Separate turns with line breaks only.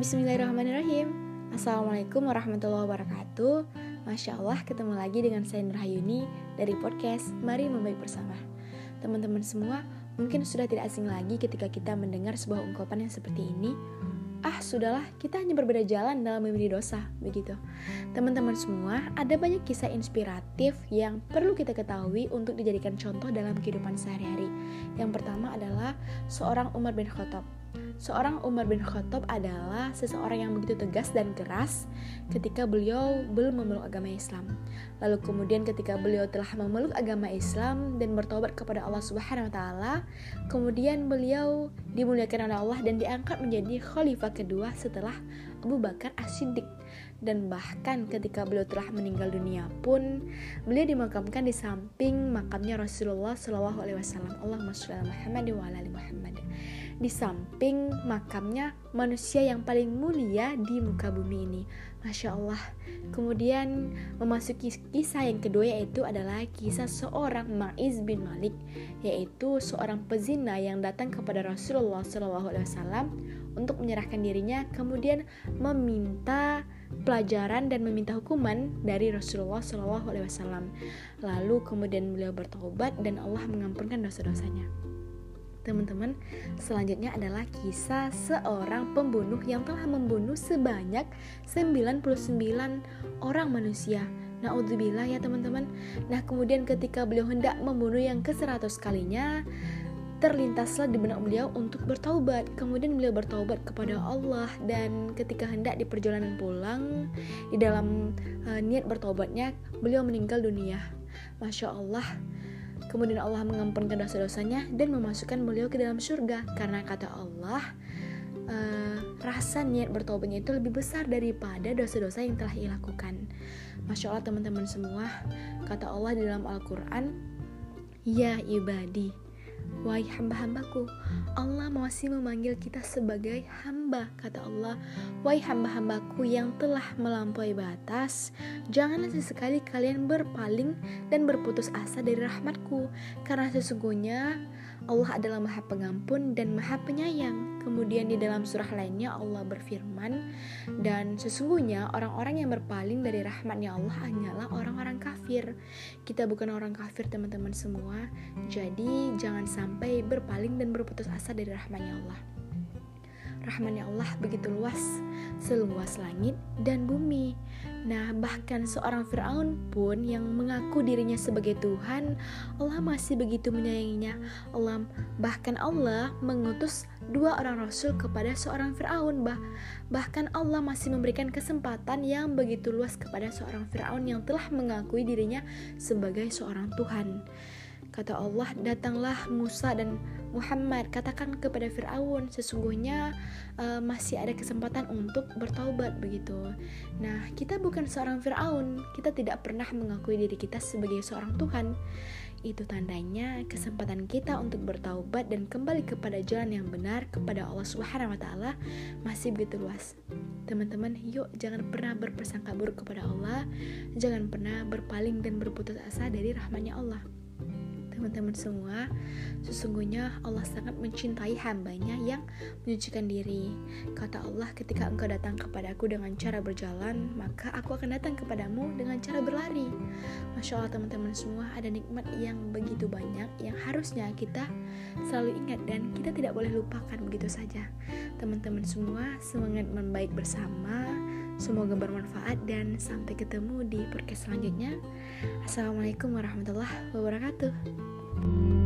Bismillahirrahmanirrahim. Assalamualaikum warahmatullahi wabarakatuh. Masya Allah ketemu lagi dengan saya Nurhayuni dari podcast Mari Membaik Bersama. Teman-teman semua mungkin sudah tidak asing lagi ketika kita mendengar sebuah ungkapan yang seperti ini. Ah sudahlah kita hanya berbeda jalan dalam memilih dosa begitu. Teman-teman semua ada banyak kisah inspiratif yang perlu kita ketahui untuk dijadikan contoh dalam kehidupan sehari-hari. Yang pertama adalah seorang Umar bin Khattab Seorang Umar bin Khattab adalah seseorang yang begitu tegas dan keras ketika beliau belum memeluk agama Islam. Lalu kemudian ketika beliau telah memeluk agama Islam dan bertobat kepada Allah Subhanahu wa taala, kemudian beliau dimuliakan oleh Allah dan diangkat menjadi khalifah kedua setelah Abu Bakar As-Siddiq. Dan bahkan ketika beliau telah meninggal dunia pun beliau dimakamkan di samping makamnya Rasulullah Wasallam. Allahumma sholli Muhammad wa ala Muhammad. Di samping makamnya manusia yang paling mulia di muka bumi ini. Masya Allah. Kemudian memasuki kisah yang kedua yaitu adalah kisah seorang Ma'iz bin Malik, yaitu seorang pezina yang datang kepada Rasulullah SAW untuk menyerahkan dirinya, kemudian meminta pelajaran dan meminta hukuman dari Rasulullah SAW. Lalu kemudian beliau bertobat dan Allah mengampunkan dosa-dosanya teman-teman. Selanjutnya adalah kisah seorang pembunuh yang telah membunuh sebanyak 99 orang manusia. Naudzubillah ya teman-teman. Nah kemudian ketika beliau hendak membunuh yang ke 100 kalinya Terlintaslah di benak beliau untuk bertaubat. Kemudian beliau bertaubat kepada Allah Dan ketika hendak di perjalanan pulang Di dalam uh, niat bertaubatnya Beliau meninggal dunia. Masya Allah Kemudian Allah mengampunkan dosa-dosanya dan memasukkan beliau ke dalam surga karena kata Allah uh, rasa niat bertobatnya itu lebih besar daripada dosa-dosa yang telah ia lakukan. Masya Allah teman-teman semua, kata Allah di dalam Al-Quran, Ya ibadi, Wahai hamba-hambaku, Allah masih memanggil kita sebagai hamba, kata Allah. Wahai hamba-hambaku yang telah melampaui batas, janganlah sesekali kalian berpaling dan berputus asa dari rahmatku, karena sesungguhnya Allah adalah maha pengampun dan maha penyayang. Kemudian di dalam surah lainnya Allah berfirman, dan sesungguhnya orang-orang yang berpaling dari rahmatnya Allah hanyalah orang-orang kafir. Kita bukan orang kafir teman-teman semua, jadi jangan sampai berpaling dan berputus asa dari rahmatnya Allah. Rahmatnya Allah begitu luas, seluas langit dan bumi. Nah, bahkan seorang Firaun pun yang mengaku dirinya sebagai Tuhan, Allah masih begitu menyayanginya. Allah bahkan Allah mengutus dua orang rasul kepada seorang Firaun. Bah, bahkan Allah masih memberikan kesempatan yang begitu luas kepada seorang Firaun yang telah mengakui dirinya sebagai seorang Tuhan. Kata Allah, datanglah Musa dan Muhammad, katakan kepada Firaun, sesungguhnya uh, masih ada kesempatan untuk bertaubat begitu. Nah, kita bukan seorang Firaun, kita tidak pernah mengakui diri kita sebagai seorang Tuhan. Itu tandanya kesempatan kita untuk bertaubat dan kembali kepada jalan yang benar kepada Allah Subhanahu wa taala masih begitu luas. Teman-teman, yuk jangan pernah berpersangka buruk kepada Allah, jangan pernah berpaling dan berputus asa dari rahmatnya Allah teman-teman semua, sesungguhnya Allah sangat mencintai hambanya yang menyucikan diri. Kata Allah, ketika engkau datang kepadaku dengan cara berjalan, maka aku akan datang kepadamu dengan cara berlari. Masya Allah teman-teman semua, ada nikmat yang begitu banyak yang harusnya kita selalu ingat dan kita tidak boleh lupakan begitu saja. Teman-teman semua, semangat membaik bersama. Semoga bermanfaat dan sampai ketemu di podcast selanjutnya. Assalamualaikum warahmatullahi wabarakatuh.